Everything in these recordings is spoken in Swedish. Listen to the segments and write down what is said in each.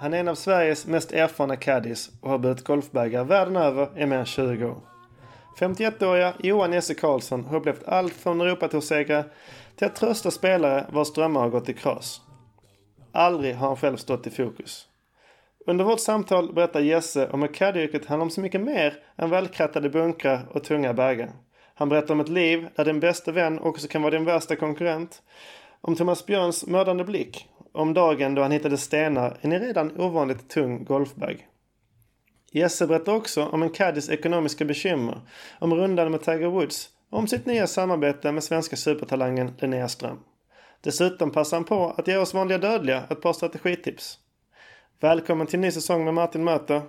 Han är en av Sveriges mest erfarna caddies och har burit golfbagar världen över i mer än 20 år. 51-åriga Johan Jesse Karlsson har upplevt allt från Europatorsegrar till att trösta spelare vars drömmar har gått i kras. Aldrig har han själv stått i fokus. Under vårt samtal berättar Jesse om hur caddyyrket handlar om så mycket mer än välkrattade bunkrar och tunga bagar. Han berättar om ett liv där din bästa vän också kan vara din värsta konkurrent. Om Thomas Björns mördande blick. Om dagen då han hittade stenar i en redan ovanligt tung golfbag. Jesse berättar också om en caddies ekonomiska bekymmer, om rundan med Tiger Woods och om sitt nya samarbete med svenska supertalangen Linnea Ström. Dessutom passar han på att ge oss vanliga dödliga ett par strategitips. Välkommen till ny säsong med Martin Möter.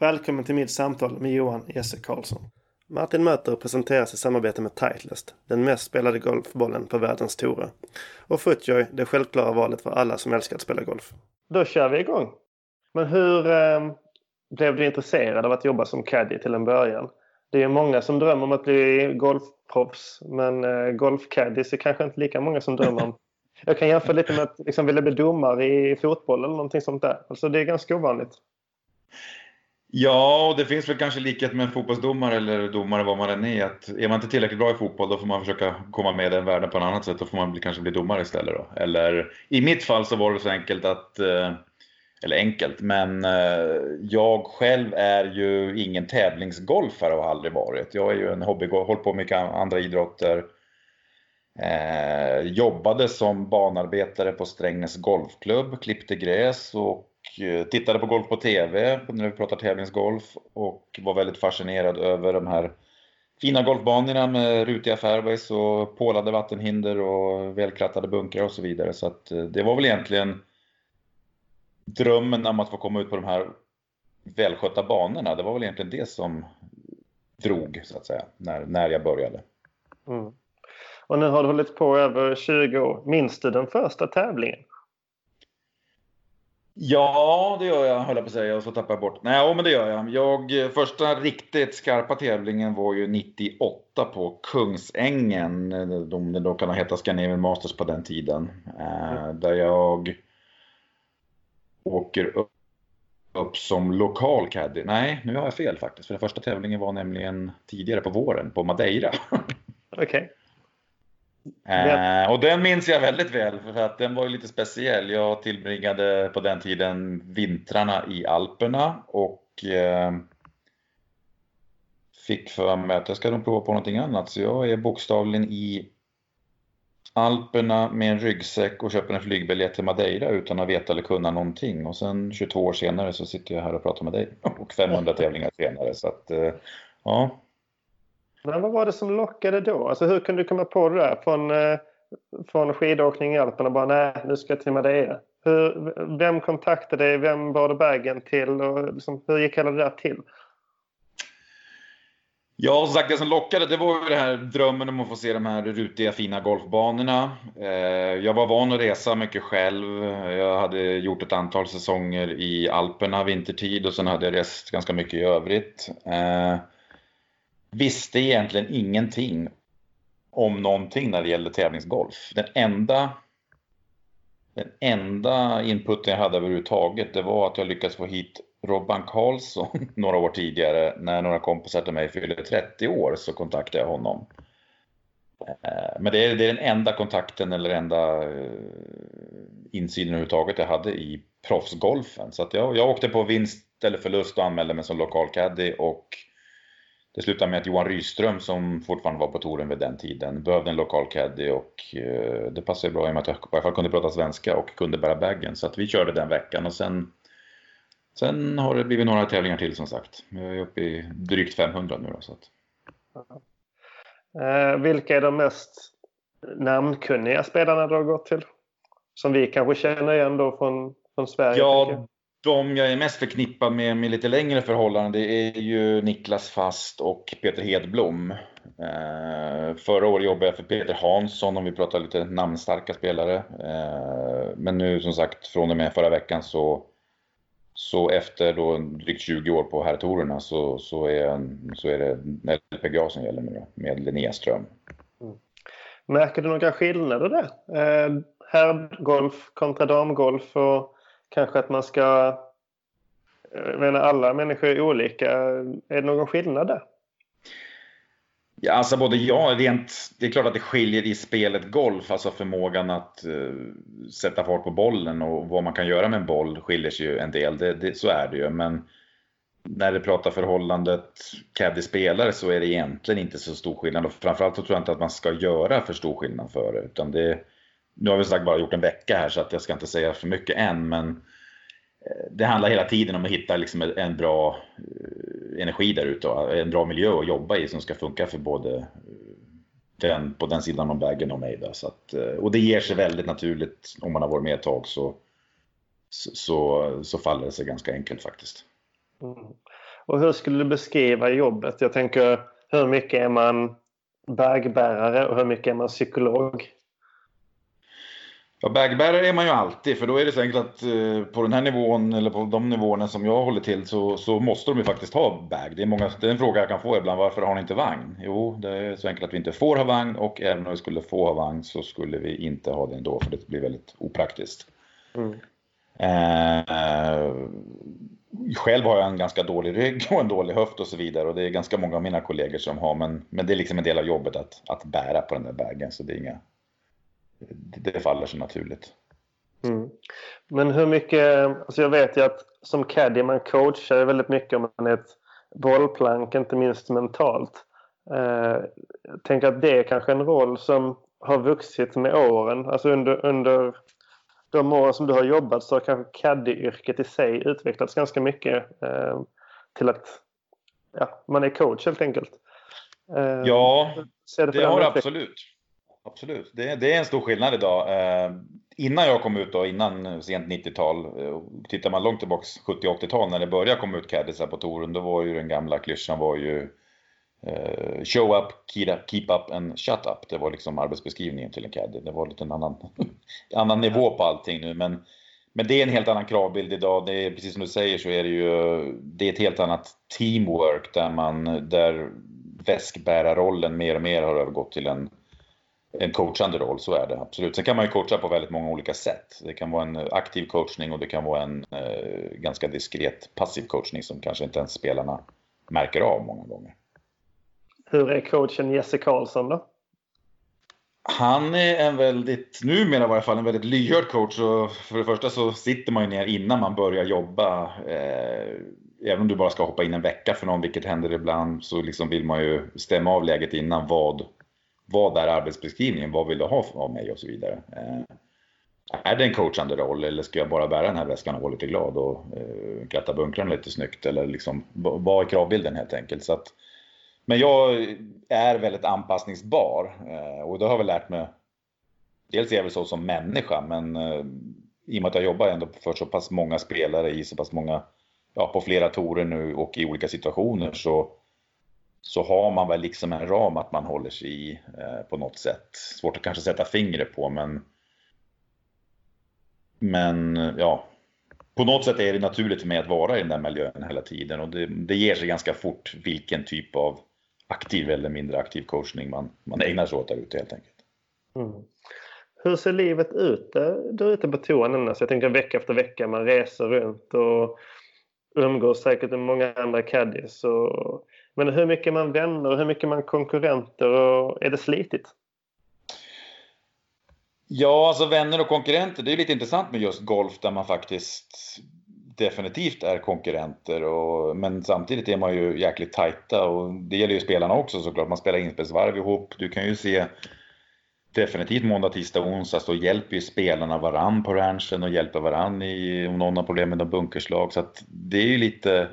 Välkommen till mitt samtal med Johan Jesse Karlsson. Martin Möter presenteras i samarbete med Titleist, den mest spelade golfbollen på världens tourer. Och Footjoy, det självklara valet för alla som älskar att spela golf. Då kör vi igång. Men hur eh, blev du intresserad av att jobba som caddy till en början? Det är många som drömmer om att bli golfproffs men eh, golfcaddies är kanske inte lika många som drömmer om. Jag kan jämföra lite med att liksom vilja bli domare i fotboll eller någonting sånt där. Alltså det är ganska ovanligt. Ja, och det finns väl kanske likhet med en fotbollsdomare eller domare vad man än är. Att är man inte tillräckligt bra i fotboll då får man försöka komma med i den världen på ett annat sätt. Då får man bli, kanske bli domare istället. Då. Eller i mitt fall så var det så enkelt att eh, eller enkelt, men eh, jag själv är ju ingen tävlingsgolfare och har aldrig varit. Jag är ju en hobbygolfare, hållit på med mycket andra idrotter. Eh, jobbade som banarbetare på Strängnäs Golfklubb, klippte gräs och eh, tittade på golf på TV när vi pratar tävlingsgolf och var väldigt fascinerad över de här fina golfbanorna med rutiga fairways och pålade vattenhinder och välkrattade bunkrar och så vidare. Så att eh, det var väl egentligen drömmen om att få komma ut på de här välskötta banorna, det var väl egentligen det som drog så att säga, när, när jag började. Mm. Och nu har du hållit på över 20 år. Minns du den första tävlingen? Ja, det gör jag höll jag på att säga och så tappar jag bort. Nej, men det gör jag. jag. Första riktigt skarpa tävlingen var ju 98 på Kungsängen. De, de då kan ha hetat Scandinavian Masters på den tiden. Mm. Där jag åker upp, upp som lokal caddy. Nej, nu har jag fel faktiskt. För den första tävlingen var nämligen tidigare på våren på Madeira. Okej. Okay. Eh, och den minns jag väldigt väl för att den var ju lite speciell. Jag tillbringade på den tiden vintrarna i Alperna och eh, fick för mig att jag ska nog prova på någonting annat. Så jag är bokstavligen i Alperna med en ryggsäck och köper en flygbiljett till Madeira utan att veta eller kunna någonting. Och sen 22 år senare så sitter jag här och pratar med dig och 500 tävlingar senare. Så att, eh, ja. Men vad var det som lockade då? Alltså hur kunde du komma på det där? Från, eh, från skidåkning i Alperna bara nej, nu ska jag till Madeira. Hur, vem kontaktade dig? Vem bar du bagen till? Och liksom, hur gick hela det där till? Ja, som sagt, det som lockade det var ju det här drömmen om att få se de här rutiga fina golfbanorna. Eh, jag var van att resa mycket själv. Jag hade gjort ett antal säsonger i Alperna vintertid och sen hade jag rest ganska mycket i övrigt. Eh, visste egentligen ingenting om någonting när det gällde tävlingsgolf. Den enda, den enda inputen jag hade överhuvudtaget det var att jag lyckades få hit Robban Karlsson några år tidigare när några kompisar till mig fyllde 30 år så kontaktade jag honom. Eh, men det är, det är den enda kontakten eller enda eh, insynen överhuvudtaget jag hade i proffsgolfen. Så att jag, jag åkte på vinst eller förlust och anmälde mig som lokal caddy och det slutade med att Johan Ryström som fortfarande var på touren vid den tiden behövde en lokal caddy och eh, det passade bra i och med att jag i alla fall kunde prata svenska och kunde bära bagen. Så att vi körde den veckan och sen Sen har det blivit några tävlingar till som sagt. Jag är uppe i drygt 500 nu. Då, så att... eh, vilka är de mest namnkunniga spelarna du har gått till? Som vi kanske känner igen då från, från Sverige? Ja, de jag är mest förknippad med med lite längre förhållanden det är ju Niklas Fast och Peter Hedblom. Eh, förra året jobbade jag för Peter Hansson om vi pratar lite namnstarka spelare. Eh, men nu som sagt från och med förra veckan så, så efter då drygt 20 år på herrtorerna så, så, är, så är det LPGA som gäller nu då, med Linnea Ström. Mm. Märker du några skillnader där? Eh, herrgolf kontra damgolf och kanske att man ska... Jag menar, alla människor är olika. Är det någon skillnad där? Ja, alltså både ja, rent, det är klart att det skiljer i spelet golf, alltså förmågan att uh, sätta fart på bollen och vad man kan göra med en boll skiljer sig ju en del, det, det, så är det ju. Men när det pratar förhållandet caddy-spelare så är det egentligen inte så stor skillnad och framförallt så tror jag inte att man ska göra för stor skillnad för det. Utan det nu har vi sagt bara gjort en vecka här så att jag ska inte säga för mycket än men Eh, det handlar hela tiden om att hitta liksom en bra eh, energi där ute och en bra miljö att jobba i som ska funka för både eh, den, på den sidan om vägen och mig. Så att, och det ger sig väldigt naturligt om man har varit med ett tag så, så, så faller det sig ganska enkelt faktiskt. Mm. Och hur skulle du beskriva jobbet? Jag tänker hur mycket är man bagbärare och hur mycket är man psykolog? Ja, bagbärare är man ju alltid, för då är det så enkelt att eh, på den här nivån, eller på de nivåerna som jag håller till, så, så måste de ju faktiskt ha bag. Det är, många, det är en fråga jag kan få ibland, varför har ni inte vagn? Jo, det är så enkelt att vi inte får ha vagn och även om vi skulle få ha vagn så skulle vi inte ha det ändå, för det blir väldigt opraktiskt. Mm. Eh, själv har jag en ganska dålig rygg och en dålig höft och så vidare och det är ganska många av mina kollegor som har, men, men det är liksom en del av jobbet att, att bära på den där bagen, så det är inga det faller sig naturligt. Mm. Men hur mycket, alltså jag vet ju att som caddy man coachar väldigt mycket om man är ett bollplank, inte minst mentalt. Eh, jag tänker att det är kanske en roll som har vuxit med åren. Alltså under, under de åren som du har jobbat så har kanske caddy-yrket i sig utvecklats ganska mycket eh, till att ja, man är coach helt enkelt. Eh, ja, det, det har det absolut. Absolut, det, det, är en stor skillnad idag. Eh, innan jag kom ut då, innan sent 90-tal, eh, tittar man långt tillbaks 70-80-tal när det började komma ut caddisar på touren, då var ju den gamla klyschan var ju eh, show up, keep up and shut up. Det var liksom arbetsbeskrivningen till en caddy. Det var lite en annan, annan nivå på allting nu. Men, men det är en helt annan kravbild idag. Det är precis som du säger så är det ju det är ett helt annat teamwork där man där väskbärarrollen mer och mer har övergått till en en coachande roll, så är det absolut. Sen kan man ju coacha på väldigt många olika sätt. Det kan vara en aktiv coachning och det kan vara en eh, ganska diskret passiv coachning som kanske inte ens spelarna märker av många gånger. Hur är coachen Jesse Karlsson då? Han är en väldigt, numera i varje fall, en väldigt lyhörd coach. Och för det första så sitter man ju ner innan man börjar jobba. Eh, även om du bara ska hoppa in en vecka för någon, vilket händer ibland, så liksom vill man ju stämma av läget innan. Vad, vad är arbetsbeskrivningen? Vad vill du ha av mig? Och så vidare. Eh, är det en coachande roll eller ska jag bara bära den här väskan och vara lite glad och eh, kratta bunkrarna lite snyggt? Eller liksom, vad är kravbilden helt enkelt? Så att, men jag är väldigt anpassningsbar eh, och det har jag väl lärt mig. Dels är jag väl så som människa, men eh, i och med att jag jobbar ändå för så pass många spelare i så pass många, ja på flera torer nu och i olika situationer så så har man väl liksom en ram att man håller sig i eh, på något sätt. Svårt att kanske sätta fingret på men men ja, på något sätt är det naturligt för mig att vara i den där miljön hela tiden och det, det ger sig ganska fort vilken typ av aktiv eller mindre aktiv coachning man, man ägnar sig åt där ute helt enkelt. Mm. Hur ser livet ut eh, där ute på toan annars? Jag tänker vecka efter vecka, man reser runt och umgås säkert med många andra caddies. Och men hur mycket man vänner och hur mycket man konkurrenter och är det slitigt? Ja, alltså vänner och konkurrenter, det är lite intressant med just golf där man faktiskt definitivt är konkurrenter och, men samtidigt är man ju jäkligt tajta och det gäller ju spelarna också såklart. Man spelar inspelsvarv ihop. Du kan ju se definitivt måndag, tisdag, onsdag så hjälper ju spelarna varann på ranchen och hjälper varann i, om någon har problem med någon bunkerslag. Så att det är ju lite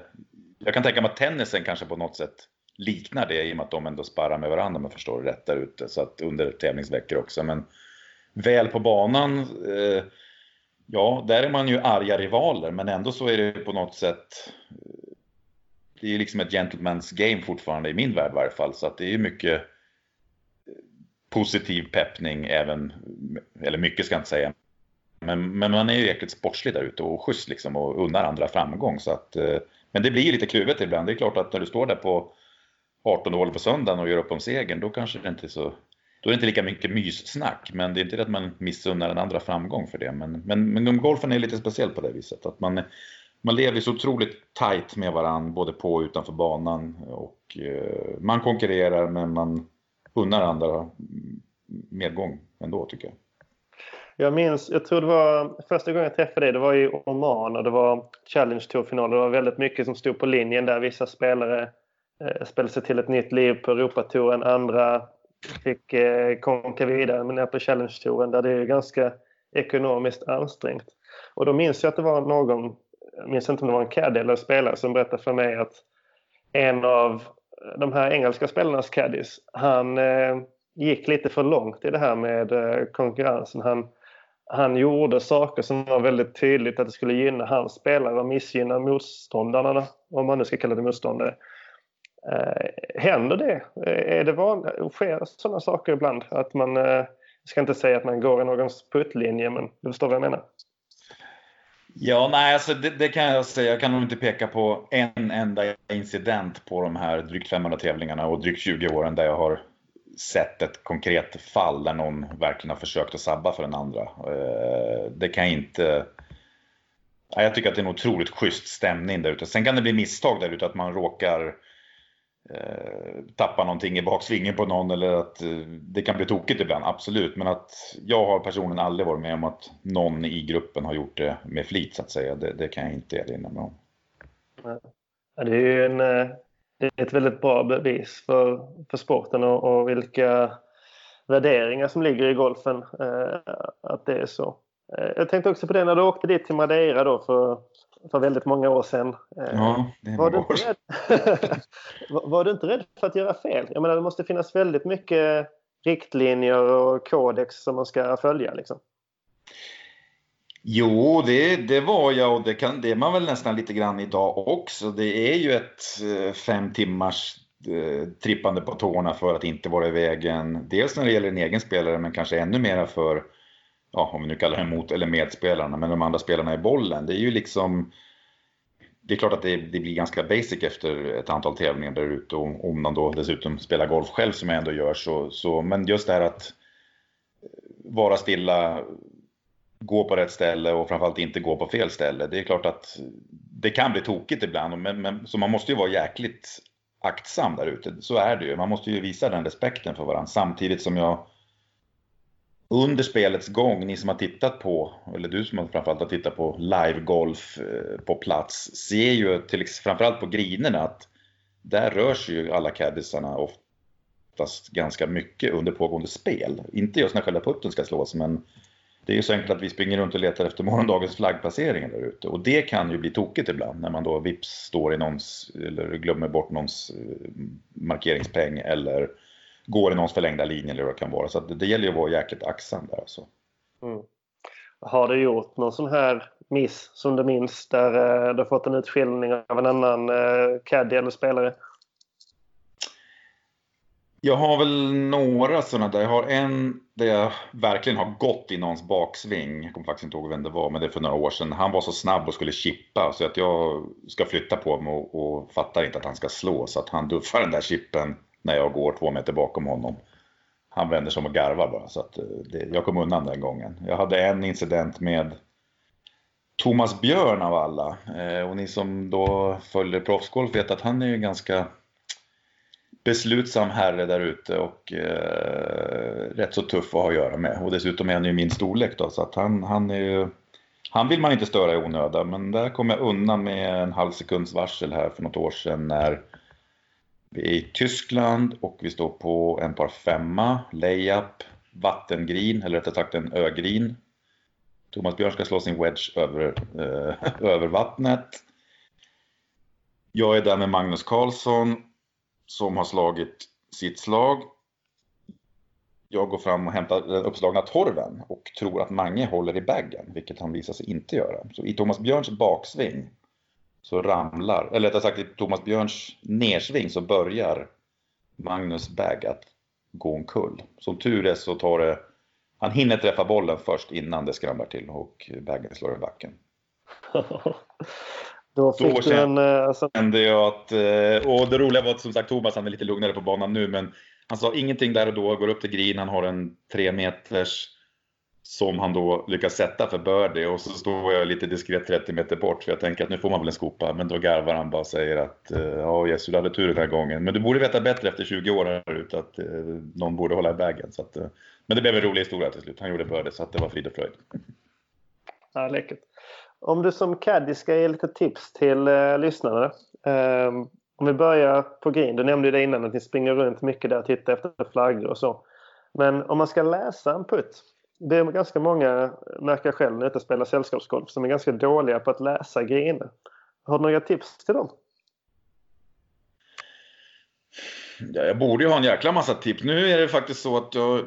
jag kan tänka mig att tennisen kanske på något sätt liknar det i och med att de ändå sparrar med varandra om jag förstår det rätt där ute. Så att under tävlingsveckor också. Men väl på banan, eh, ja där är man ju arga rivaler men ändå så är det på något sätt eh, det är liksom ett gentleman's game fortfarande i min värld i varje fall. Så att det är ju mycket eh, positiv peppning även, eller mycket ska jag inte säga. Men, men man är ju jäkligt sportslig där ute och schysst liksom och unnar andra framgång. Så att, eh, men det blir ju lite kluvet ibland. Det är klart att när du står där på 18 hål på söndagen och gör upp om segern, då kanske det inte är så då är det inte lika mycket myssnack, men det är inte det att man missunnar den andra framgång för det. Men, men, men golfen är lite speciell på det viset. Att man, man lever så otroligt tight med varandra, både på och utanför banan. Och eh, man konkurrerar, men man unnar andra medgång ändå, tycker jag. Jag minns, jag tror det var första gången jag träffade dig, det var i Oman och det var Challenge Tour-final. Det var väldigt mycket som stod på linjen där. Vissa spelare eh, spelade sig till ett nytt liv på Europatouren. Andra fick eh, konka vidare men på Challenge-touren där det är ganska ekonomiskt ansträngt. Och då minns jag att det var någon, jag minns inte om det var en caddy eller spelare som berättade för mig att en av de här engelska spelarnas caddies, han eh, gick lite för långt i det här med eh, konkurrensen. Han, han gjorde saker som var väldigt tydligt att det skulle gynna hans spelare och missgynna motståndarna, om man nu ska kalla det motståndare. Eh, händer det? Eh, är det vanligt? Sker sådana saker ibland? Att man, eh, jag ska inte säga att man går i någons puttlinje, men du förstår vad jag menar? Ja, nej, alltså det, det, kan jag säga. Jag kan nog inte peka på en enda incident på de här drygt 500 tävlingarna och drygt 20 åren där jag har sett ett konkret fall där någon verkligen har försökt att sabba för den andra. Eh, det kan jag inte... Jag tycker att det är en otroligt schysst stämning där ute. Sen kan det bli misstag där ute, att man råkar eh, tappa någonting i baksvingen på någon eller att eh, det kan bli tokigt ibland, absolut. Men att jag har personligen aldrig varit med om att någon i gruppen har gjort det med flit så att säga. Det, det kan jag inte erinra mig om. Det är ju en, det är ett väldigt bra bevis för, för sporten och, och vilka värderingar som ligger i golfen eh, att det är så. Eh, jag tänkte också på det när du åkte dit till Madeira då för för väldigt många år sedan. Eh, ja, det var, du inte rädd? var du inte rädd för att göra fel? Jag menar, det måste finnas väldigt mycket riktlinjer och kodex som man ska följa. Liksom. Jo, det, det var jag och det, kan, det är man väl nästan lite grann idag också. Det är ju ett eh, fem timmars eh, trippande på tårna för att inte vara i vägen. Dels när det gäller en egen spelare men kanske ännu mera för ja, om vi nu kallar det mot eller medspelarna, men de andra spelarna i bollen. Det är ju liksom det är klart att det, det, blir ganska basic efter ett antal tävlingar där ute och om man då dessutom spelar golf själv som jag ändå gör så, så men just det här att eh, vara stilla, gå på rätt ställe och framförallt inte gå på fel ställe. Det är klart att det kan bli tokigt ibland, men, men, så man måste ju vara jäkligt aktsam där ute. Så är det ju. Man måste ju visa den respekten för varandra samtidigt som jag under spelets gång, ni som har tittat på, eller du som framförallt har tittat på live-golf eh, på plats, ser ju till, framförallt på grinerna att där rör sig ju alla caddisarna oftast ganska mycket under pågående spel. Inte just när själva putten ska slås, men det är ju så enkelt att vi springer runt och letar efter morgondagens flaggplaceringar där ute. Och det kan ju bli tokigt ibland när man då vips står i någons, eller glömmer bort någons eh, markeringspeng eller går i någons förlängda linje eller vad det kan vara. Så det, det gäller ju att vara jäkligt aktsam där alltså. Mm. Har du gjort någon sån här miss som du minns där eh, du har fått en utskällning av en annan eh, caddy eller spelare? Jag har väl några sådana där. Jag har en där jag verkligen har gått i någons baksving. Jag kommer faktiskt inte ihåg vem det var, men det är för några år sedan. Han var så snabb och skulle chippa så att jag ska flytta på mig och, och fattar inte att han ska slå. Så att han duffar den där chippen när jag går två meter bakom honom. Han vänder sig om och garvar bara. Så att eh, det, jag kom undan den gången. Jag hade en incident med Thomas Björn av alla. Eh, och ni som då följer proffsgolf vet att han är ju ganska beslutsam herre där ute och eh, rätt så tuff att ha att göra med. Och dessutom är han ju min storlek då, så att han, han är ju... Han vill man inte störa i onödan, men där kom jag undan med en halv sekunds varsel här för något år sedan när vi är i Tyskland och vi står på en par femma, layup, vattengrin eller rättare sagt en ögrin. Thomas Björn ska slå sin wedge över, eh, över vattnet. Jag är där med Magnus Karlsson som har slagit sitt slag. Jag går fram och hämtar den uppslagna torven och tror att Mange håller i baggen, vilket han visar sig inte göra. Så i Thomas Björns baksving så ramlar, eller rättare sagt i Thomas Björns nersving så börjar Magnus bag att gå omkull. Som tur är så tar det, han hinner träffa bollen först innan det skramlar till och bagen slår i backen. Då fick Då du en... Eh, alltså... kände jag att, eh, och det roliga var att som sagt Thomas han är lite lugnare på banan nu men han sa ingenting där och då, går upp till green, han har en tre meters som han då lyckas sätta för birdie och så står jag lite diskret 30 meter bort för jag tänker att nu får man väl en skopa men då garvar han bara och säger att eh, ja Jesper du hade tur den här gången men du borde veta bättre efter 20 år här ute att eh, någon borde hålla i bagen. Så att, eh, men det blev en rolig historia till slut. Han gjorde birdie så att det var frid och fröjd. Ja, läckert. Om du som caddy ska ge lite tips till eh, lyssnarna. Eh, om vi börjar på green. Du nämnde ju det innan att ni springer runt mycket där och tittar efter flaggor och så. Men om man ska läsa en putt det är ganska många, eh, märker jag själv när jag spelar sällskapsgolf, som är ganska dåliga på att läsa greener. Har du några tips till dem? Ja, jag borde ju ha en jäkla massa tips. Nu är det faktiskt så att jag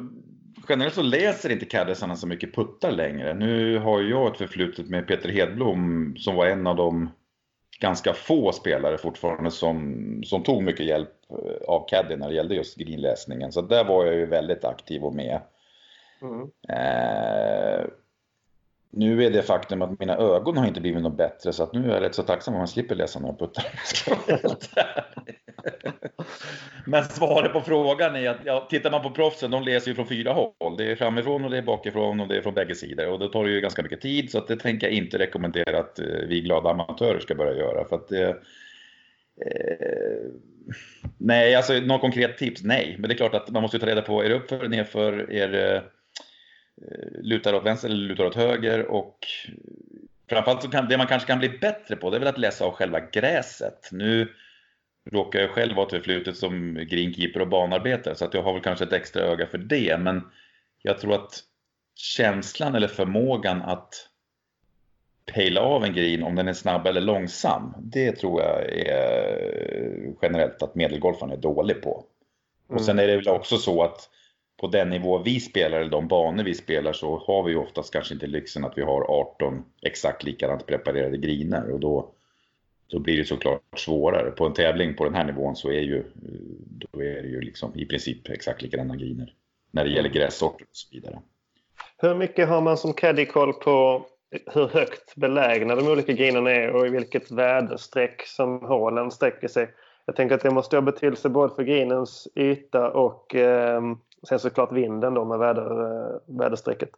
generellt så läser inte caddisarna så mycket puttar längre. Nu har jag ett förflutet med Peter Hedblom som var en av de ganska få spelare fortfarande som, som tog mycket hjälp eh, av caddy när det gällde just greenläsningen. Så där var jag ju väldigt aktiv och med. Mm. Eh, nu är det faktum att mina ögon har inte blivit något bättre så att nu är jag rätt så tacksam om man slipper läsa några puttar. Men svaret på frågan är att ja, tittar man på proffsen, de läser ju från fyra håll. Det är framifrån och det är bakifrån och det är från bägge sidor. Och då tar det ju ganska mycket tid så att det tänker jag inte rekommendera att eh, vi glada amatörer ska börja göra. För att det, eh, nej, alltså något konkret tips? Nej. Men det är klart att man måste ta reda på, är det uppför eller nerför? Är det lutar åt vänster eller lutar åt höger och framförallt så kan det man kanske kan bli bättre på det är väl att läsa av själva gräset. Nu råkar jag själv vara förflutet som greenkeeper och banarbetare så att jag har väl kanske ett extra öga för det men jag tror att känslan eller förmågan att pejla av en green om den är snabb eller långsam. Det tror jag är generellt att medelgolfaren är dålig på. Och sen är det väl också så att på den nivå vi spelar, eller de banor vi spelar, så har vi oftast kanske inte lyxen att vi har 18 exakt likadant preparerade griner och då, då blir det såklart svårare. På en tävling på den här nivån så är, ju, då är det ju liksom i princip exakt likadana griner när det gäller mm. grässorter och så vidare. Hur mycket har man som caddy koll på hur högt belägna de olika grinerna är och i vilket väderstreck som hålen sträcker sig? Jag tänker att det måste ha betydelse både för grinens yta och eh, Sen såklart vinden då med väder, eh, väderstrecket.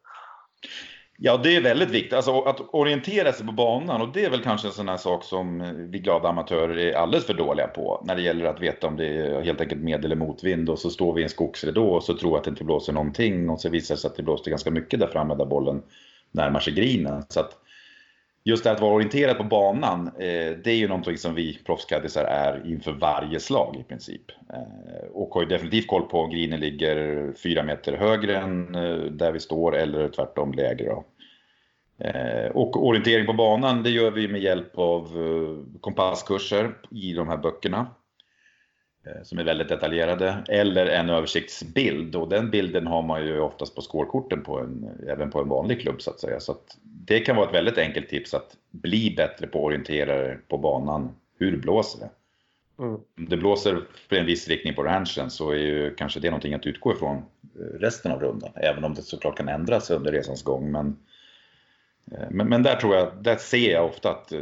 Ja, det är väldigt viktigt. Alltså att orientera sig på banan och det är väl kanske en sån här sak som vi glada amatörer är alldeles för dåliga på. När det gäller att veta om det är helt enkelt med eller motvind och så står vi i en skogsridå och så tror vi att det inte blåser någonting och så visar det sig att det blåste ganska mycket där framme där bollen närmar sig grinen. Så att just det att vara orienterad på banan, eh, det är ju någonting som vi proffskaddisar är inför varje slag i princip. Eh, och har ju definitivt koll på om grinen ligger fyra meter högre än eh, där vi står eller tvärtom lägre. Då. Eh, och orientering på banan, det gör vi med hjälp av eh, kompasskurser i de här böckerna. Eh, som är väldigt detaljerade, eller en översiktsbild. Och den bilden har man ju oftast på skårkorten på en, även på en vanlig klubb så att säga. Så att det kan vara ett väldigt enkelt tips att bli bättre på att orientera på banan. Hur blåser det? Mm. Om det blåser för en viss riktning på ranchen så är ju kanske det någonting att utgå ifrån eh, resten av rundan. Även om det såklart kan ändras under resans gång. Men, eh, men, men där tror jag, där ser jag ofta att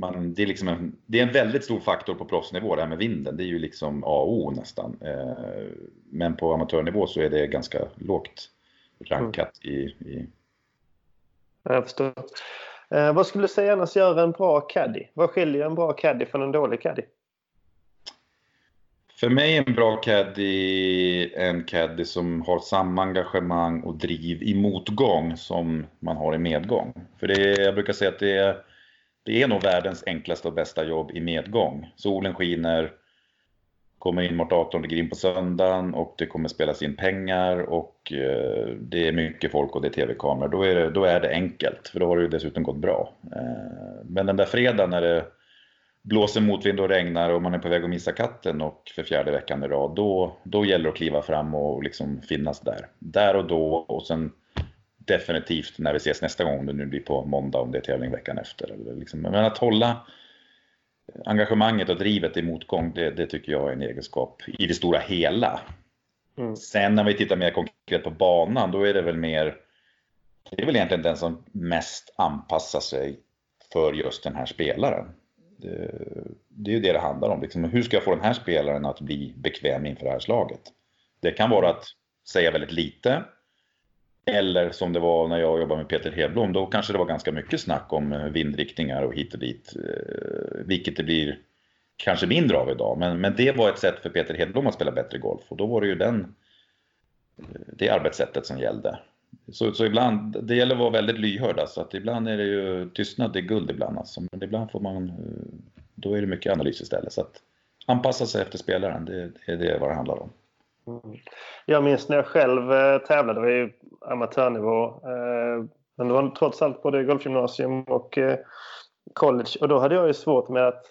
man, det, är liksom en, det är en väldigt stor faktor på proffsnivå det här med vinden. Det är ju liksom A och O nästan. Eh, men på amatörnivå så är det ganska lågt rankat i... i... Jag förstår. Eh, vad skulle du säga annars gör en bra caddy? Vad skiljer en bra caddy från en dålig caddy? För mig är en bra caddy en caddy som har samma engagemang och driv i motgång som man har i medgång. För det jag brukar säga att det är det är nog världens enklaste och bästa jobb i medgång. Solen skiner, kommer in mot 18 green på söndagen och det kommer spelas in pengar och eh, det är mycket folk och det är tv-kameror. Då är det, då är det enkelt, för då har det ju dessutom gått bra. Eh, men den där fredagen när det blåser motvind och regnar och man är på väg att missa katten och för fjärde veckan i rad, då, då gäller det att kliva fram och liksom finnas där. Där och då och sen definitivt när vi ses nästa gång, om det nu blir på måndag om det är tävling veckan efter. Liksom. Men att hålla engagemanget och drivet i motgång, det, det, tycker jag är en egenskap i det stora hela. Mm. Sen när vi tittar mer konkret på banan, då är det väl mer, det är väl egentligen den som mest anpassar sig för just den här spelaren. Det, det är ju det det handlar om. Liksom, hur ska jag få den här spelaren att bli bekväm inför det här slaget? Det kan vara att säga väldigt lite. Eller som det var när jag jobbade med Peter Hedblom, då kanske det var ganska mycket snack om eh, vindriktningar och hit och dit. Eh, vilket det blir kanske mindre av idag. Men, men det var ett sätt för Peter Hedblom att spela bättre golf och då var det ju den, eh, det arbetssättet som gällde. Så, så ibland, det gäller att vara väldigt lyhörd alltså, att ibland är det ju tystnad, det är guld ibland alltså. Men ibland får man, då är det mycket analys istället. Så att anpassa sig efter spelaren, det, det är det vad det handlar om. Mm. Jag minns när jag själv tävlade, det var ju amatörnivå. Eh, men det var trots allt både golfgymnasium och eh, college. Och då hade jag ju svårt med att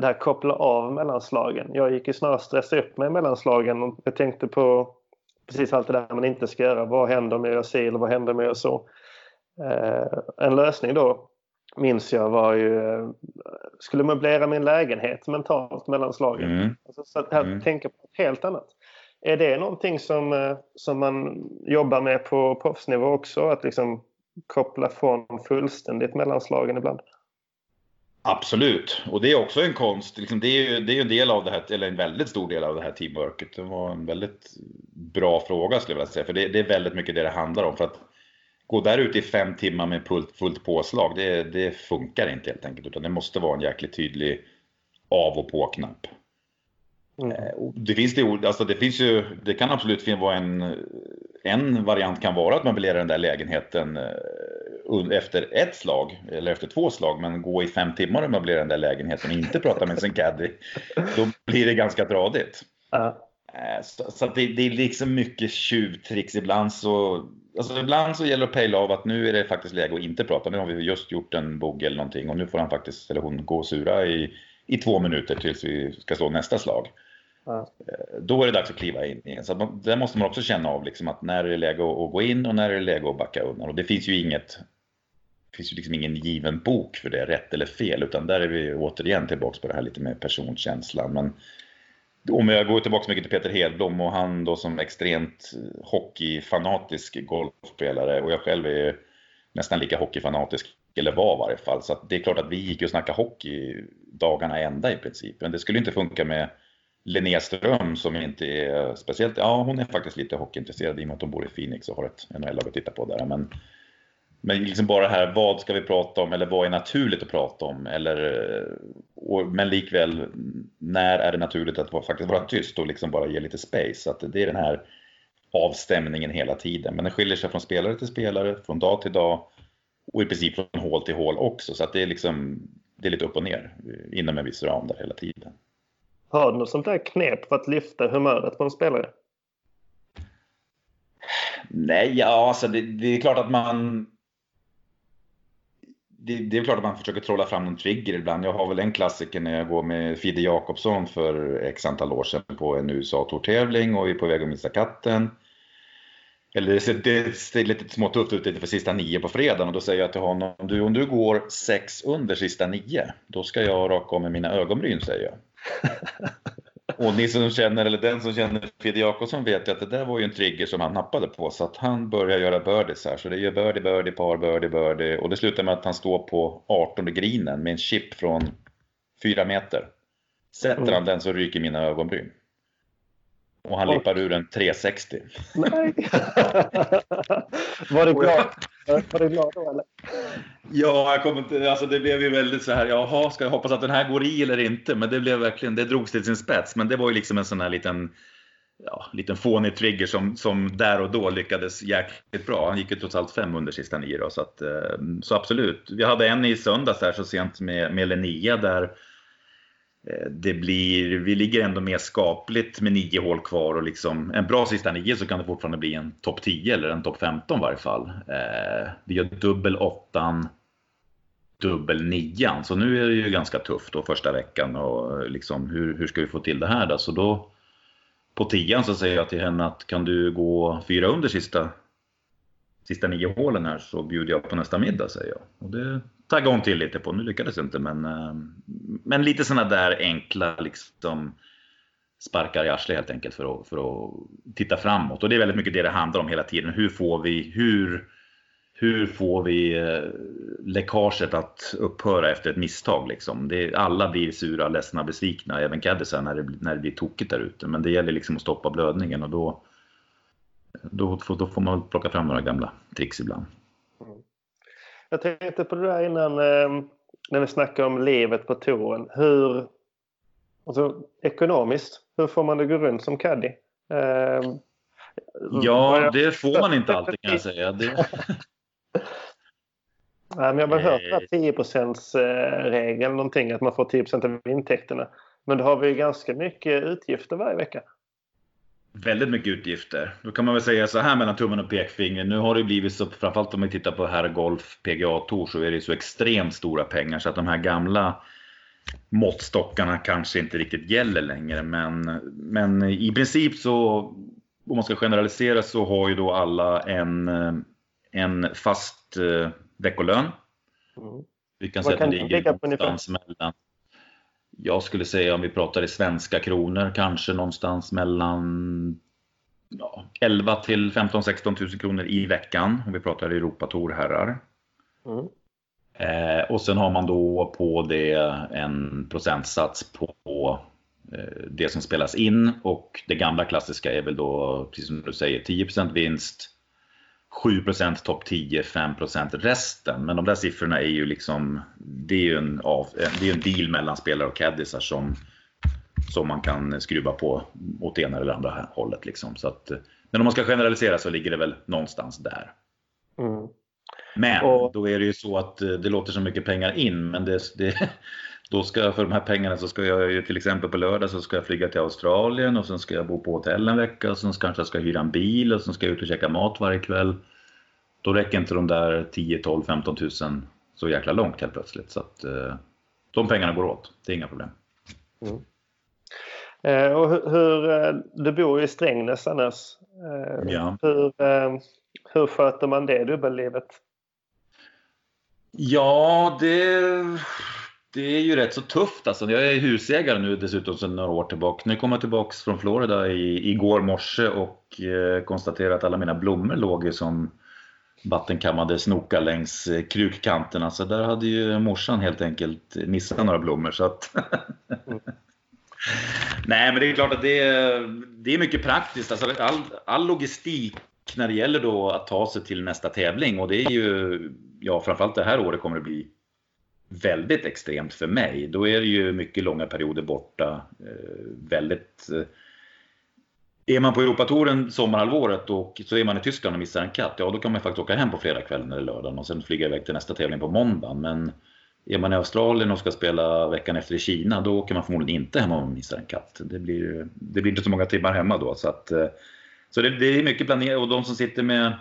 det här koppla av mellanslagen. Jag gick ju snarare stressa upp mig mellanslagen och jag tänkte på precis allt det där man inte ska göra. Vad händer om jag gör si eller vad händer om jag gör så? En lösning då minns jag var ju skulle möblera min lägenhet mentalt mellan slagen. Mm. Alltså, så här, mm. tänka på något helt annat. Är det någonting som, eh, som man jobbar med på proffsnivå också? Att liksom koppla från fullständigt mellanslagen ibland? Absolut, och det är också en konst. Liksom det är ju det är en del av det här, eller en väldigt stor del av det här teamworket. Det var en väldigt bra fråga skulle jag vilja säga, för det, det är väldigt mycket det det handlar om. För att gå där ute i fem timmar med fullt, fullt påslag, det, det funkar inte helt enkelt. Utan det måste vara en jäkligt tydlig av och på-knapp. Mm. Eh, det finns det, alltså det finns ju, det kan absolut vara en, en variant kan vara att man möblera den där lägenheten eh, efter ett slag eller efter två slag men gå i fem timmar och möblera den där lägenheten och inte prata med sin caddy. Då blir det ganska tradigt. Uh. Så, så det, det, är liksom mycket tjuvtricks ibland så Alltså ibland så gäller det att pejla av att nu är det faktiskt läge att inte prata. Nu har vi just gjort en bogey eller någonting och nu får han faktiskt, eller hon, gå och sura i, i två minuter tills vi ska slå nästa slag. Ja. Eh, då är det dags att kliva in igen. Så man, där måste man också känna av liksom att när är det läge att gå in och när är det läge att backa undan. Och det finns ju inget det finns ju liksom ingen given bok för det, rätt eller fel, utan där är vi återigen tillbaks på det här lite med personkänslan. Men om jag går tillbaka mycket till Peter Hedblom och han då som extremt hockeyfanatisk golfspelare och jag själv är nästan lika hockeyfanatisk, eller var i varje fall. Så det är klart att vi gick och snackade hockey dagarna ända i princip. Men det skulle inte funka med Linnea Ström som inte är speciellt, ja hon är faktiskt lite hockeyintresserad i och med att hon bor i Phoenix och har ett NHL-lag att titta på där. Men, men liksom bara det här, vad ska vi prata om eller vad är naturligt att prata om? Eller, och, men likväl, när är det naturligt att faktiskt vara tyst och liksom bara ge lite space? Så att det är den här avstämningen hela tiden. Men den skiljer sig från spelare till spelare, från dag till dag och i princip från hål till hål också. Så att det är liksom, det är lite upp och ner inom en viss ram där hela tiden. Har du något sånt där knep för att lyfta humöret på en spelare? Nej, ja, alltså det, det är klart att man det, det, är klart att man försöker trolla fram någon trigger ibland. Jag har väl en klassiker när jag går med Fide Jakobsson för x antal år sedan på en USA-tourtävling och vi är på väg att missa katten. Eller det ser, det ser lite smått tufft ut för sista nio på fredagen och då säger jag till honom, du, om du går sex under sista nio, då ska jag raka av med mina ögonbryn, säger jag. Och ni som känner, eller den som känner Fidde Jakobsson vet ju att det där var ju en trigger som han nappade på. Så att han börjar göra birdies här. Så det är birdie, birdie, par, birdie, birdie. Och det slutar med att han står på 18 grinen med en chip från 4 meter. Sätter mm. han den så ryker mina ögonbryn. Och han lippar ur en 360. Nej! var du glad? Var du glad då eller? Ja, jag kommer inte, alltså det blev ju väldigt så här, jaha, ska jag hoppas att den här går i eller inte? Men det blev verkligen, det drogs till sin spets. Men det var ju liksom en sån här liten, ja, liten fånig trigger som, som där och då lyckades jäkligt bra. Han gick ju trots allt fem under sista nio då, så, att, eh, så absolut. Vi hade en i söndags där så sent med, med Linnea där Eh, det blir, vi ligger ändå mer skapligt med nio hål kvar och liksom en bra sista nio så kan det fortfarande bli en topp 10 eller en topp 15 i varje fall. Eh, vi gör dubbel åttan, dubbel nian, så nu är det ju ganska tufft då första veckan och liksom hur, hur ska vi få till det här då? Så då på tian så säger jag till henne att kan du gå fyra under sista, sista nio hålen här så bjuder jag på nästa middag säger jag. Och det taggade hon till lite på. Nu lyckades det inte men, eh, men lite sådana där enkla liksom sparkar i arslet helt enkelt för att, för att titta framåt. Och det är väldigt mycket det det handlar om hela tiden. Hur får vi, hur, hur får vi eh, läckaget att upphöra efter ett misstag? Liksom? Det, alla blir sura, ledsna, besvikna, även caddisar när det, när det blir tokigt där ute. Men det gäller liksom att stoppa blödningen och då, då, då får man plocka fram några gamla tricks ibland. Jag tänkte på det där innan eh, när vi snackade om livet på touren. Hur, alltså, ekonomiskt, hur får man det gå runt som caddy? Eh, ja, det får man inte alltid kan jag säga. Det... Nej, men jag har hört 10% regeln någonting, att man får 10% av intäkterna. Men då har vi ganska mycket utgifter varje vecka. Väldigt mycket utgifter. Då kan man väl säga så här mellan tummen och pekfingret. Nu har det blivit så, framförallt om vi tittar på herrgolf, PGA Tour, så är det så extremt stora pengar så att de här gamla måttstockarna kanske inte riktigt gäller längre. Men, men i princip så, om man ska generalisera, så har ju då alla en, en fast eh, veckolön. Mm. Vi kan säga att det ligger någonstans mellan jag skulle säga om vi pratar i svenska kronor kanske någonstans mellan ja, 11 till 15 16 000 kronor i veckan om vi pratar Europatour herrar. Mm. Eh, och sen har man då på det en procentsats på eh, det som spelas in och det gamla klassiska är väl då, precis som du säger, 10% vinst, 7% topp 10, 5% resten. Men de där siffrorna är ju liksom, det är ju en, av, det är en deal mellan spelare och caddisar som, som man kan skruva på åt ena eller andra hållet. Liksom. Så att, men om man ska generalisera så ligger det väl någonstans där. Mm. Men och... då är det ju så att det låter så mycket pengar in, men det, det, då ska för de här pengarna så ska jag ju till exempel på lördag så ska jag flyga till Australien och sen ska jag bo på hotell en vecka och sen kanske jag ska hyra en bil och sen ska jag ut och käka mat varje kväll. Då räcker inte de där 10, 12, 15 tusen så jäkla långt helt plötsligt. Så att eh, de pengarna går åt, det är inga problem. Mm. Eh, och hur, hur, eh, du bor i Strängnäs annars. Eh, ja. Hur, eh, hur sköter man det dubbellivet? Ja, det det är ju rätt så tufft alltså. Jag är husägare nu dessutom sedan några år tillbaka. Nu kom jag tillbaka från Florida i, igår morse och eh, konstaterade att alla mina blommor låg ju som vattenkammade snokar längs eh, krukkanterna. Så där hade ju morsan helt enkelt missat några blommor. Så att mm. Nej, men det är klart att det är, det är mycket praktiskt. Alltså all, all logistik när det gäller då att ta sig till nästa tävling och det är ju, ja framförallt det här året kommer det bli väldigt extremt för mig. Då är det ju mycket långa perioder borta. Eh, väldigt... Eh, är man på Europatouren sommarhalvåret och så är man i Tyskland och missar en katt, ja då kan man faktiskt åka hem på fredagskvällen eller lördagen och sen flyga iväg till nästa tävling på måndagen. Men är man i Australien och ska spela veckan efter i Kina, då åker man förmodligen inte hem om man missar en katt. Det blir, det blir inte så många timmar hemma då. Så, att, eh, så det, det är mycket planering och de som sitter med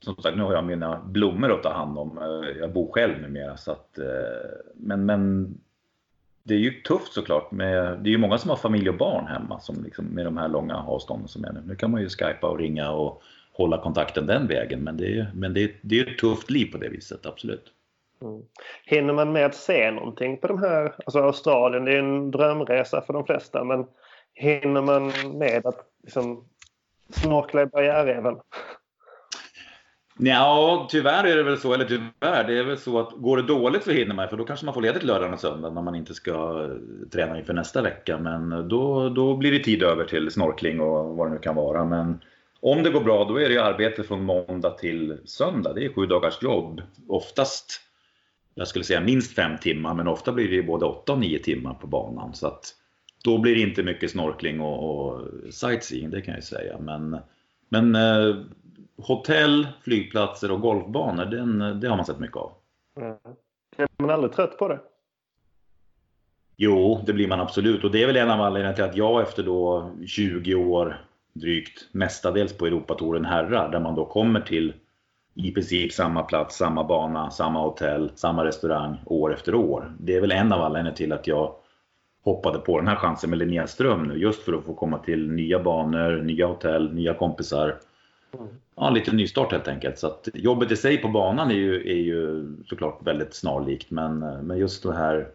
som sagt, nu har jag mina blommor att ta hand om. Eh, jag bor själv numera. Så att, eh, men, men det är ju tufft såklart. Med, det är ju många som har familj och barn hemma som liksom, med de här långa avstånden som är nu. Nu kan man ju skypa och ringa och hålla kontakten den vägen. Men det är, men det är, det är ett tufft liv på det viset, absolut. Mm. Hinner man med att se någonting på de här, alltså Australien, det är en drömresa för de flesta, men hinner man med att liksom, snorkla i barriärreven? Ja, tyvärr är det väl så, eller tyvärr, det är väl så att går det dåligt så hinner man, för då kanske man får ledigt lördag och söndag när man inte ska eh, träna inför nästa vecka. Men eh, då, då blir det tid över till snorkling och vad det nu kan vara. Men om det går bra, då är det arbete från måndag till söndag. Det är sju dagars jobb. Oftast, jag skulle säga minst fem timmar, men ofta blir det både åtta och nio timmar på banan. Så att då blir det inte mycket snorkling och, och sightseeing, det kan jag säga. Men, men eh, hotell, flygplatser och golfbanor, den, det har man sett mycket av. Mm. Är man aldrig trött på det? Jo, det blir man absolut. Och det är väl en av anledningarna till att jag efter då 20 år drygt, mestadels på Europatouren herrar, där man då kommer till i princip samma plats, samma bana, samma hotell, samma restaurang år efter år. Det är väl en av anledningarna till att jag hoppade på den här chansen med Linnea Ström nu, just för att få komma till nya banor, nya hotell, nya kompisar ja, liten nystart helt enkelt. Så att jobbet i sig på banan är ju, är ju såklart väldigt snarlikt men, men just det här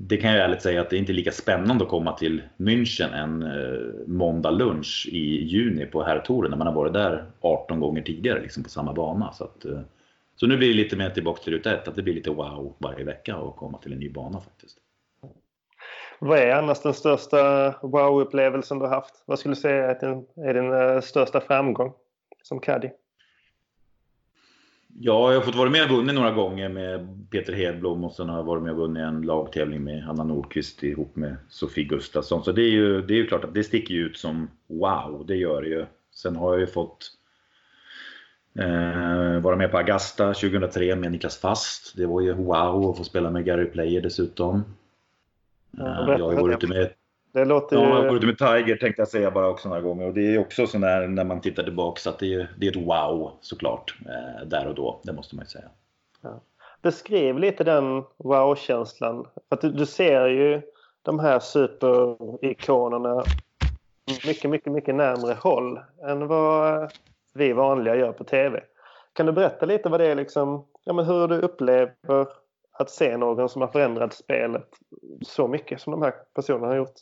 det kan jag ärligt säga att det är inte lika spännande att komma till München en eh, måndag lunch i juni på herrtouren när man har varit där 18 gånger tidigare liksom på samma bana. Så, att, eh, så nu blir det lite mer tillbaka till ruta ett, att det blir lite wow varje vecka att komma till en ny bana faktiskt. Vad är annars den största wow-upplevelsen du har haft? Vad skulle du säga är din, är din eh, största framgång som caddy? Ja, jag har fått vara med och vunnit några gånger med Peter Hedblom och sen har jag varit med och vunnit en lagtävling med Anna Nordqvist ihop med Sofie Gustafsson. Så det är ju, det är ju klart att det sticker ut som wow, det gör det ju. Sen har jag ju fått eh, vara med på Agasta 2003 med Niklas Fast. Det var ju wow att få spela med Gary Player dessutom. Ja, jag har varit ute med det låter ju... Ja, jag har varit med Tiger tänkte jag säga bara också några gånger. Och det är också så när, när man tittar tillbaka att det är, det är ett wow såklart. Eh, där och då, det måste man ju säga. Ja. Beskriv lite den wow-känslan. För du, du, ser ju de här superikonerna mycket, mycket, mycket närmre håll än vad vi vanliga gör på TV. Kan du berätta lite vad det är liksom, ja, men hur du upplever att se någon som har förändrat spelet så mycket som de här personerna har gjort?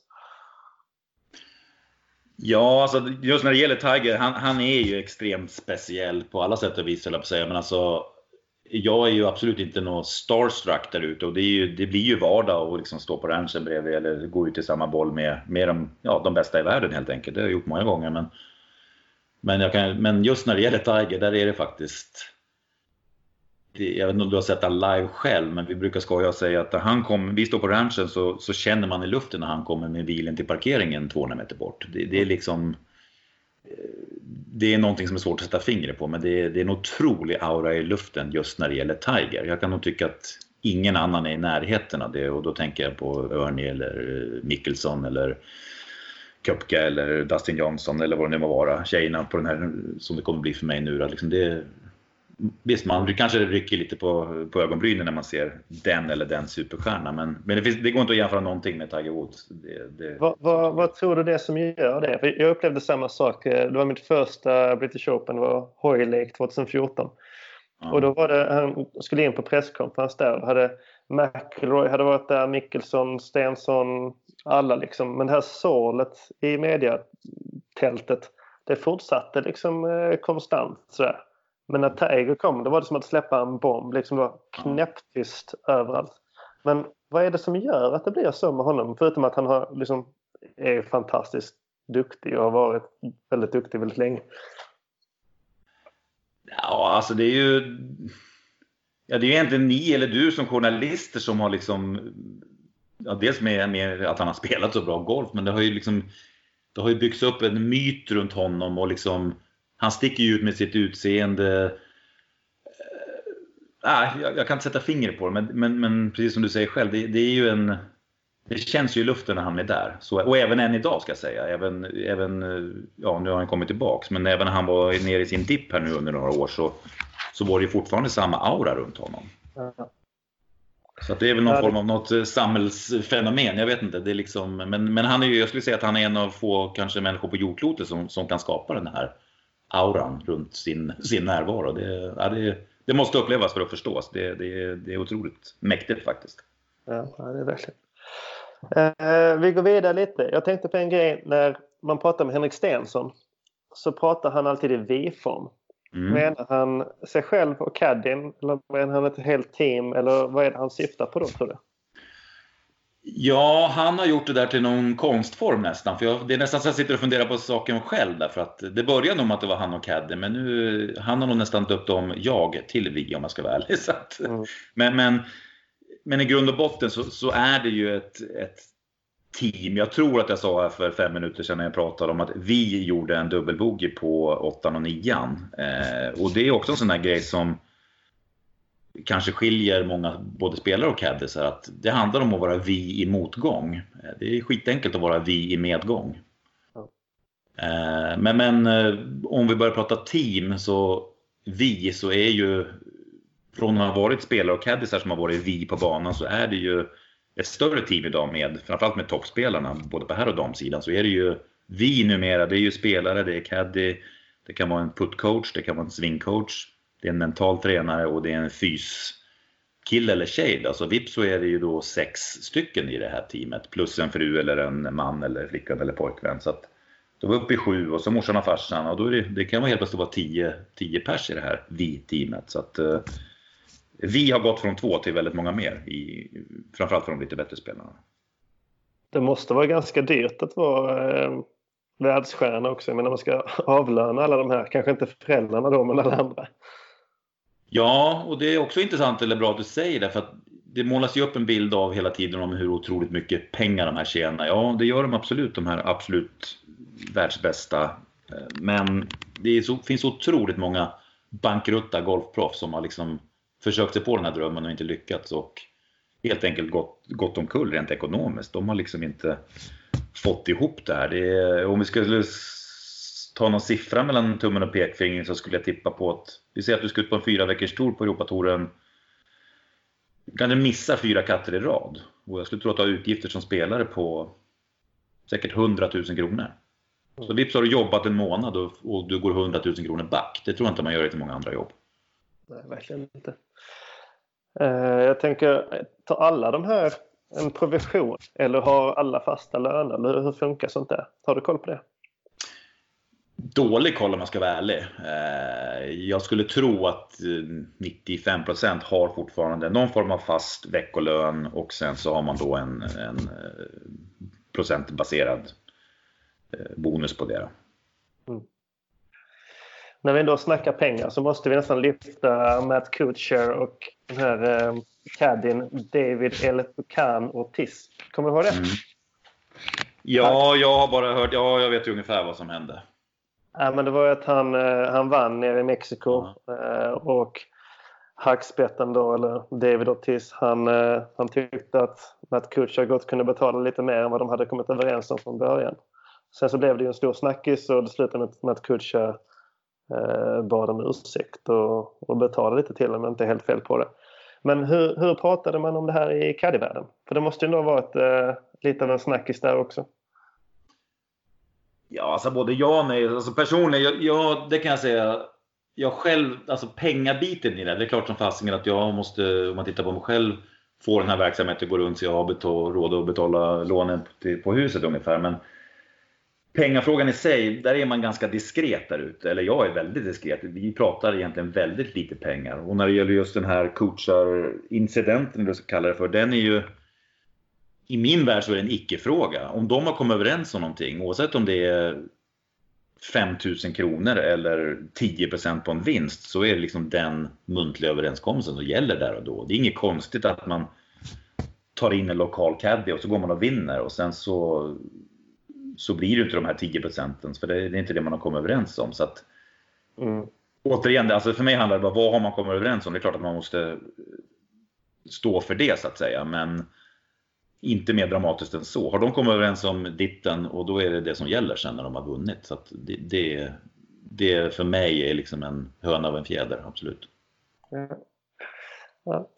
Ja, alltså just när det gäller Tiger, han, han är ju extremt speciell på alla sätt och vis, höll jag på att säga. Men alltså, jag är ju absolut inte någon starstruck där ute och det, ju, det, blir ju vardag att liksom stå på ranchen bredvid eller gå ut i samma boll med, med de, ja, de bästa i världen helt enkelt. Det har jag gjort många gånger. Men, men, kan, men just när det gäller Tiger, där är det faktiskt jag vet inte om du har sett han live själv, men vi brukar skoja och säga att när han kommer, vi står på ranchen så, så känner man i luften när han kommer med bilen till parkeringen 200 meter bort. Det, det är liksom eh, det är någonting som är svårt att sätta fingret på, men det är, det är en otrolig aura i luften just när det gäller Tiger. Jag kan nog tycka att ingen annan är i närheten av det och då tänker jag på Ernie eller eh, Mickelson eller Köpke eller Dustin Johnson eller vad det nu må vara. Tjejerna på den här som det kommer bli för mig nu. Liksom det, Visst, man kanske rycker lite på, på ögonbrynen när man ser den eller den superstjärna, men, men det, finns, det går inte att jämföra någonting med Tiger Woods. Det, det... Vad, vad, vad, tror du det är som gör det? För jag upplevde samma sak. Det var mitt första British Open, det var Hoylake 2014. Ja. Och då var det, han skulle in på presskonferens där. Hade McIlroy hade varit där, Mickelson, Stensson, alla liksom. Men det här sålet i mediatältet, det fortsatte liksom eh, konstant sådär. Men när Tiger kom då var det som att släppa en bomb. Liksom det var knäpptyst överallt. Men vad är det som gör att det blir så med honom? Förutom att han har, liksom, är fantastiskt duktig och har varit väldigt duktig väldigt länge. Ja, alltså det är ju... Ja, det är ju egentligen ni eller du som journalister som har liksom... Ja, dels med, med att han har spelat så bra golf, men det har ju liksom... Det har ju byggts upp en myt runt honom och liksom han sticker ju ut med sitt utseende. Äh, jag, jag, kan inte sätta fingret på det, men, men, men precis som du säger själv, det, det, är ju en... Det känns ju i luften när han är där. Så, och även än idag ska jag säga. Även, även, ja, nu har han kommit tillbaks, men även när han var nere i sin dipp här nu under några år så, så var det fortfarande samma aura runt honom. Så det är väl någon form av något eh, samhällsfenomen, jag vet inte. Det är liksom, men, men han är ju, jag skulle säga att han är en av få kanske människor på jordklotet som, som kan skapa den här auran runt sin, sin närvaro. Det, ja, det, det måste upplevas för att förstås. Det, det, det är otroligt mäktigt faktiskt. Ja, det är verkligen. Eh, vi går vidare lite. Jag tänkte på en grej när man pratar med Henrik Stensson så pratar han alltid i vi-form. Mm. Menar han sig själv och caddien eller menar han ett helt team eller vad är det han syftar på då tror du? Ja, han har gjort det där till någon konstform nästan. För jag, det är nästan så jag sitter och funderar på saken själv. Därför att det började nog med att det var han och Caddy, men nu, han har nog nästan döpt om jag till vi om man ska vara ärlig. Så att, mm. men, men, men i grund och botten så, så är det ju ett, ett team. Jag tror att jag sa här för fem minuter sedan när jag pratade om att vi gjorde en dubbelbogey på åttan och nian. Eh, och det är också en sån där grej som kanske skiljer många, både spelare och caddisar, att det handlar om att vara vi i motgång. Det är skitenkelt att vara vi i medgång. Mm. Men, men eh, om vi börjar prata team så vi så är ju från att ha varit spelare och caddisar som har varit vi på banan så är det ju ett större team idag med, framförallt med toppspelarna, både på här och damsidan, så är det ju vi numera, det är ju spelare, det är caddy, det kan vara en putcoach, det kan vara en swingcoach, det är en mental tränare och det är en fys, kille eller tjej. Alltså vips så är det ju då sex stycken i det här teamet. Plus en fru eller en man eller flickvän eller pojkvän. Så att då var uppe i sju och så morsan och farsan och då är det, det kan vara helt plötsligt vara tio, tio pers i det här vi-teamet. Så att eh, vi har gått från två till väldigt många mer. I, framförallt för de lite bättre spelarna. Det måste vara ganska dyrt att vara eh, världsstjärna också. Jag menar man ska avlöna alla de här, kanske inte föräldrarna då men alla andra. Ja, och det är också intressant eller bra att du säger det för att det målas ju upp en bild av hela tiden om hur otroligt mycket pengar de här tjänar. Ja, det gör de absolut, de här absolut världsbästa. Men det så, finns otroligt många bankrutta golfproffs som har liksom försökt sig på den här drömmen och inte lyckats och helt enkelt gått, gått omkull rent ekonomiskt. De har liksom inte fått ihop det här. Det är, om vi skulle ta någon siffra mellan tummen och pekfingret så skulle jag tippa på att vi säger att du ska ut på en fyra veckors tour på Europatouren. Du kanske missar fyra katter i rad. Och jag skulle tro att du har utgifter som spelare på säkert 100 000 kronor. Så vips har du jobbat en månad och, och du går 100 000 kronor back. Det tror jag inte man gör i så många andra jobb. Nej, verkligen inte. Eh, jag tänker, tar alla de här en provision eller har alla fasta löner? Eller hur funkar sånt där? Har du koll på det? Dålig koll om man ska vara ärlig. Uh, jag skulle tro att 95% eh, har fortfarande någon form av fast veckolön och sen så har man då en, en procentbaserad bonus på det. Mm när vi ändå snackar pengar så måste vi nästan lyfta Matt Kutscher och den här eh, caddien David El och Tiss. Kommer du ihåg det? Mm. Ja, jag har bara hört. Ja, jag vet ungefär vad som hände. Ja, men det var att han, eh, han vann nere i Mexiko mm. och hackspetten då, eller David Ortiz, han, eh, han tyckte att Matt Kutscher gott kunde betala lite mer än vad de hade kommit överens om från början. Sen så blev det ju en stor snackis och det slutade med att Matt Kutscher eh, bad om ursäkt och, och betalade lite till om jag inte är helt fel på det. Men hur, hur pratade man om det här i caddyvärlden? För det måste ju nog varit eh, lite av en snackis där också. Ja, alltså både ja och nej. Alltså personligen, jag, jag, det kan jag säga. Jag själv, alltså pengabiten i det, det är klart som fasiken att jag måste, om man tittar på mig själv, få den här verksamheten att gå runt så jag har råd att betala lånen på, på huset ungefär. Men Pengafrågan i sig, där är man ganska diskret där ute. Eller jag är väldigt diskret. Vi pratar egentligen väldigt lite pengar. Och när det gäller just den här coachar-incidenten, eller vad ska kalla det för, den är ju... I min värld så är det en icke-fråga. Om de har kommit överens om någonting, oavsett om det är 5000 kronor eller 10% på en vinst, så är det liksom den muntliga överenskommelsen som gäller där och då. Det är inget konstigt att man tar in en lokal caddy och så går man och vinner och sen så så blir det inte de här 10 procenten, för det är inte det man har kommit överens om. Så att, mm. Återigen, alltså för mig handlar det bara vad har man kommit överens om? Det är klart att man måste stå för det så att säga, men inte mer dramatiskt än så. Har de kommit överens om ditten och då är det det som gäller sen när de har vunnit. Så det, det, det för mig är liksom en höna av en fjäder, absolut. Ja. Ja.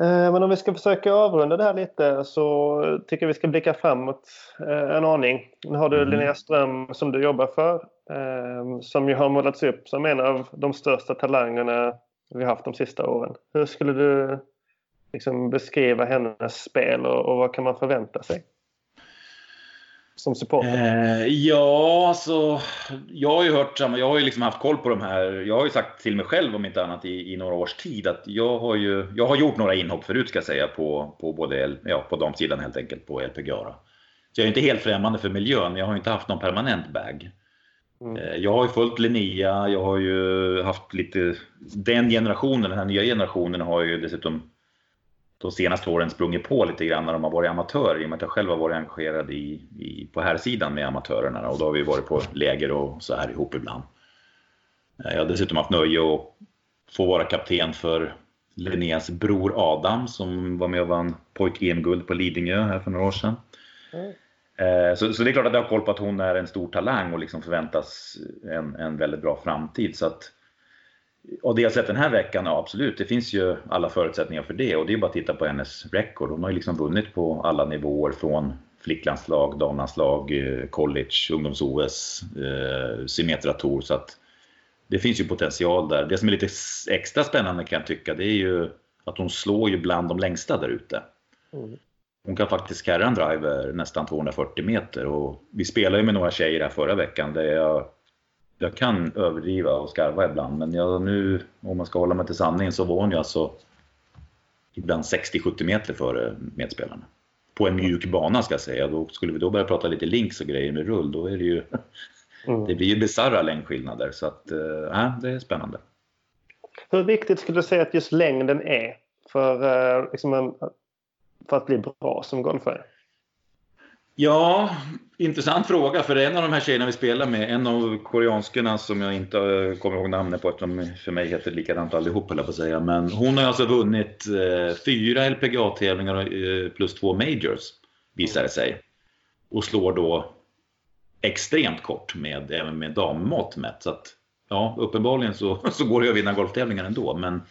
Eh, men om vi ska försöka avrunda det här lite så tycker jag vi ska blicka framåt eh, en aning. Nu har du mm. Linnea Ström som du jobbar för eh, som ju har målats upp som en av de största talangerna vi haft de sista åren. Hur skulle du liksom beskriva hennes spel och, och vad kan man förvänta sig? som supporter? Eh, ja, alltså, jag har ju hört samma, jag har ju liksom haft koll på de här. Jag har ju sagt till mig själv om inte annat i, i några års tid att jag har ju, jag har gjort några inhopp förut ska jag säga på, på både, ja, på damsidan helt enkelt på LPGA. Så jag är inte helt främmande för miljön, jag har inte haft någon permanent bag. Mm. Eh, jag har ju följt Linnea, jag har ju haft lite, den generationen, den här nya generationen har ju dessutom de senaste åren sprungit på lite grann när de har varit amatörer i och med att jag själv har varit engagerad i, i, på här sidan med amatörerna och då har vi varit på läger och så här ihop ibland. Eh, jag har dessutom haft nöje att få vara kapten för Linneas bror Adam som var med och vann pojk-EM-guld på Lidingö här för några år sedan. Mm. Eh, så, så, det är klart att jag har koll på att hon är en stor talang och liksom förväntas en, en väldigt bra framtid. Så att och det jag sett den här veckan, ja absolut, det finns ju alla förutsättningar för det och det är bara att titta på hennes record. Hon har ju liksom vunnit på alla nivåer från flicklandslag, damlandslag, eh, college, ungdoms-OS, eh, Symmetra Tour. Så att det finns ju potential där. Det som är lite extra spännande kan jag tycka, det är ju att hon slår ju bland de längsta där ute. Mm. Hon kan faktiskt carra en driver nästan 240 meter och vi spelade ju med några tjejer här förra veckan där jag, jag kan överdriva och skarva ibland men jag, nu, om man ska hålla mig till sanningen, så var hon ju alltså ibland 60-70 meter före medspelarna. På en mjuk bana ska jag säga. Då skulle vi då börja prata lite links och grejer med rull, då är det ju... Mm. Det blir ju bisarra längdskillnader så att, äh, det är spännande. Hur viktigt skulle du säga att just längden är för, äh, liksom en, för att bli bra som golfare? Ja, intressant fråga. För en av de här tjejerna vi spelar med, en av koreanskorna som jag inte eh, kommer ihåg namnet på eftersom för mig heter likadant allihop höll på att säga. Men hon har alltså vunnit eh, fyra LPGA-tävlingar eh, plus två majors, visar det sig. Och slår då extremt kort med, även med dammått mätt. Så att, ja, uppenbarligen så, så går det att vinna golftävlingar ändå. Men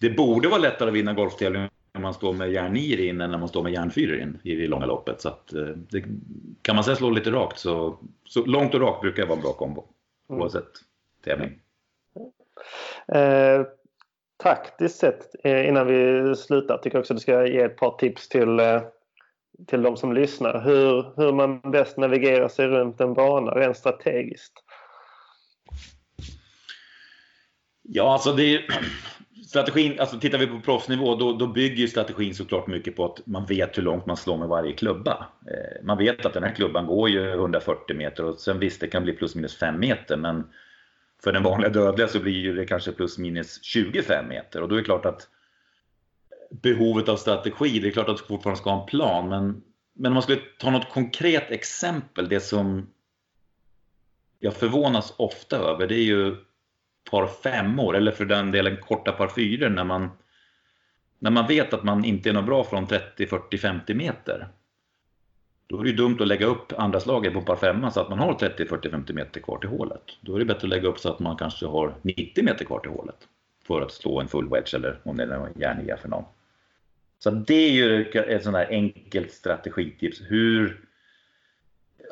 det borde vara lättare att vinna golftävlingar när man står med järn 9 in än när man står med järn 4 in i det långa loppet. Så att, eh, det, kan man säga slå lite rakt så, så långt och rakt brukar vara en bra kombo. Mm. Oavsett tävling. Eh, taktiskt sett eh, innan vi slutar tycker jag också att du ska ge ett par tips till, eh, till de som lyssnar. Hur, hur man bäst navigerar sig runt en bana rent strategiskt. Ja, alltså det strategin, alltså tittar vi på proffsnivå, då, då bygger strategin såklart mycket på att man vet hur långt man slår med varje klubba. Eh, man vet att den här klubban går ju 140 meter och sen visst, det kan bli plus minus 5 meter, men för den vanliga dödliga så blir det kanske plus minus 25 meter och då är det klart att behovet av strategi, det är klart att du fortfarande ska ha en plan, men, men om man skulle ta något konkret exempel, det som jag förvånas ofta över, det är ju par femmor eller för den delen korta par fyror när man, när man vet att man inte är något bra från 30, 40, 50 meter. Då är det ju dumt att lägga upp andra slaget på par femma så att man har 30, 40, 50 meter kvar till hålet. Då är det bättre att lägga upp så att man kanske har 90 meter kvar till hålet för att slå en full wedge eller om det är en järniga för någon. Så det är ju ett sånt där enkelt strategitips. Hur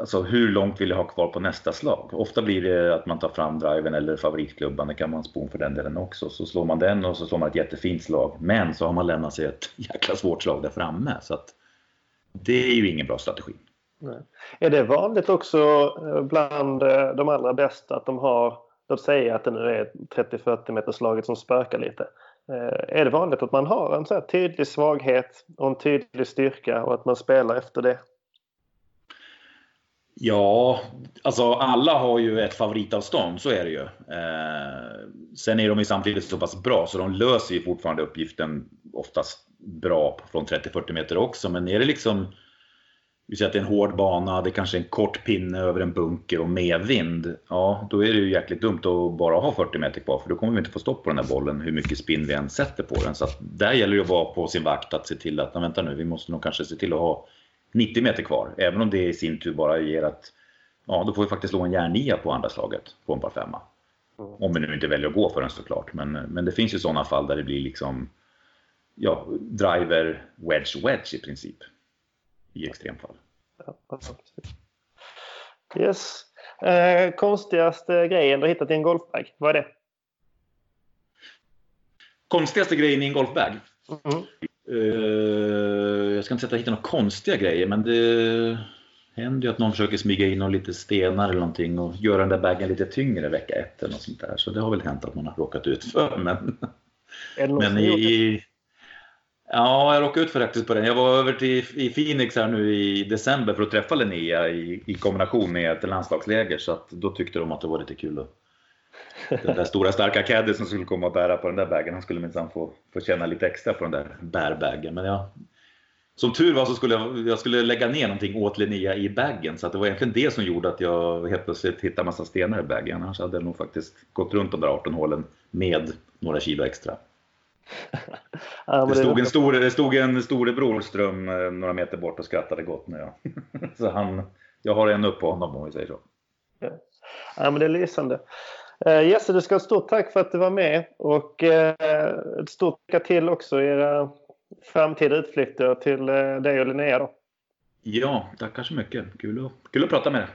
alltså hur långt vill jag ha kvar på nästa slag? Ofta blir det att man tar fram driven eller favoritklubban, det kan man spon för den delen också. Så slår man den och så slår man ett jättefint slag. Men så har man lämnat sig ett jäkla svårt slag där framme. Så att det är ju ingen bra strategi. Nej. Är det vanligt också eh, bland eh, de allra bästa att de har, låt säga att det nu är 30-40 meterslaget som spökar lite. Eh, är det vanligt att man har en så tydlig svaghet och en tydlig styrka och att man spelar efter det? Ja, alltså alla har ju ett favoritavstånd, så är det ju. Eh, sen är de ju samtidigt så pass bra så de löser ju fortfarande uppgiften oftast bra från 30-40 meter också. Men är det liksom, vi säger att det är en hård bana, det är kanske är en kort pinne över en bunker och medvind. Ja, då är det ju jäkligt dumt att bara ha 40 meter kvar för då kommer vi inte få stopp på den här bollen hur mycket spinn vi än sätter på den. Så att där gäller det att vara på sin vakt att se till att, vänta nu, vi måste nog kanske se till att ha 90 meter kvar. Även om det i sin tur bara ger att ja, då får vi faktiskt slå en järnia på andra slaget på en par femma. Mm. Om vi nu inte väljer att gå för den såklart. Men, men det finns ju sådana fall där det blir liksom ja, driver, wedge, wedge i princip. I extremfall. Yes. Eh, konstigaste grejen du hittat i en golfbag, vad är det? Konstigaste grejen i en golfbag? Mm. Uh, jag ska inte säga att jag hittar några konstiga grejer, men det händer ju att någon försöker smyga in några lite stenar eller någonting och göra den där bagen lite tyngre vecka ett eller något sånt där. Så det har väl hänt att man har råkat ut för. Men, men i, i, Ja, jag råkade ut för faktiskt på den. Jag var över till i Phoenix här nu i december för att träffa Linnea i, i kombination med ett landslagsläger. Så att då tyckte de att det var lite kul att den där stora starka caddy som skulle komma och bära på den där bagen, han skulle minsann få, få känna lite extra på den där bärbagen. Men ja, som tur var så skulle jag, jag skulle lägga ner någonting åt Linnea i bagen så det var egentligen det som gjorde att jag helt plötsligt hittade massa stenar i bagen. Annars hade jag nog faktiskt gått runt de där 18 hålen med några kilo extra. ja, det, stod en stor, det stod en storebror Ström eh, några meter bort och skrattade gott nu. Ja. så han, jag har en upp på honom om vi säger så. Ja, men det är lysande. Jesse, du ska ha stort tack för att du var med och ett stort lycka till också i era framtida utflykter till dig och Linnea. Då. Ja, tackar så mycket. Kul att, kul att prata med dig.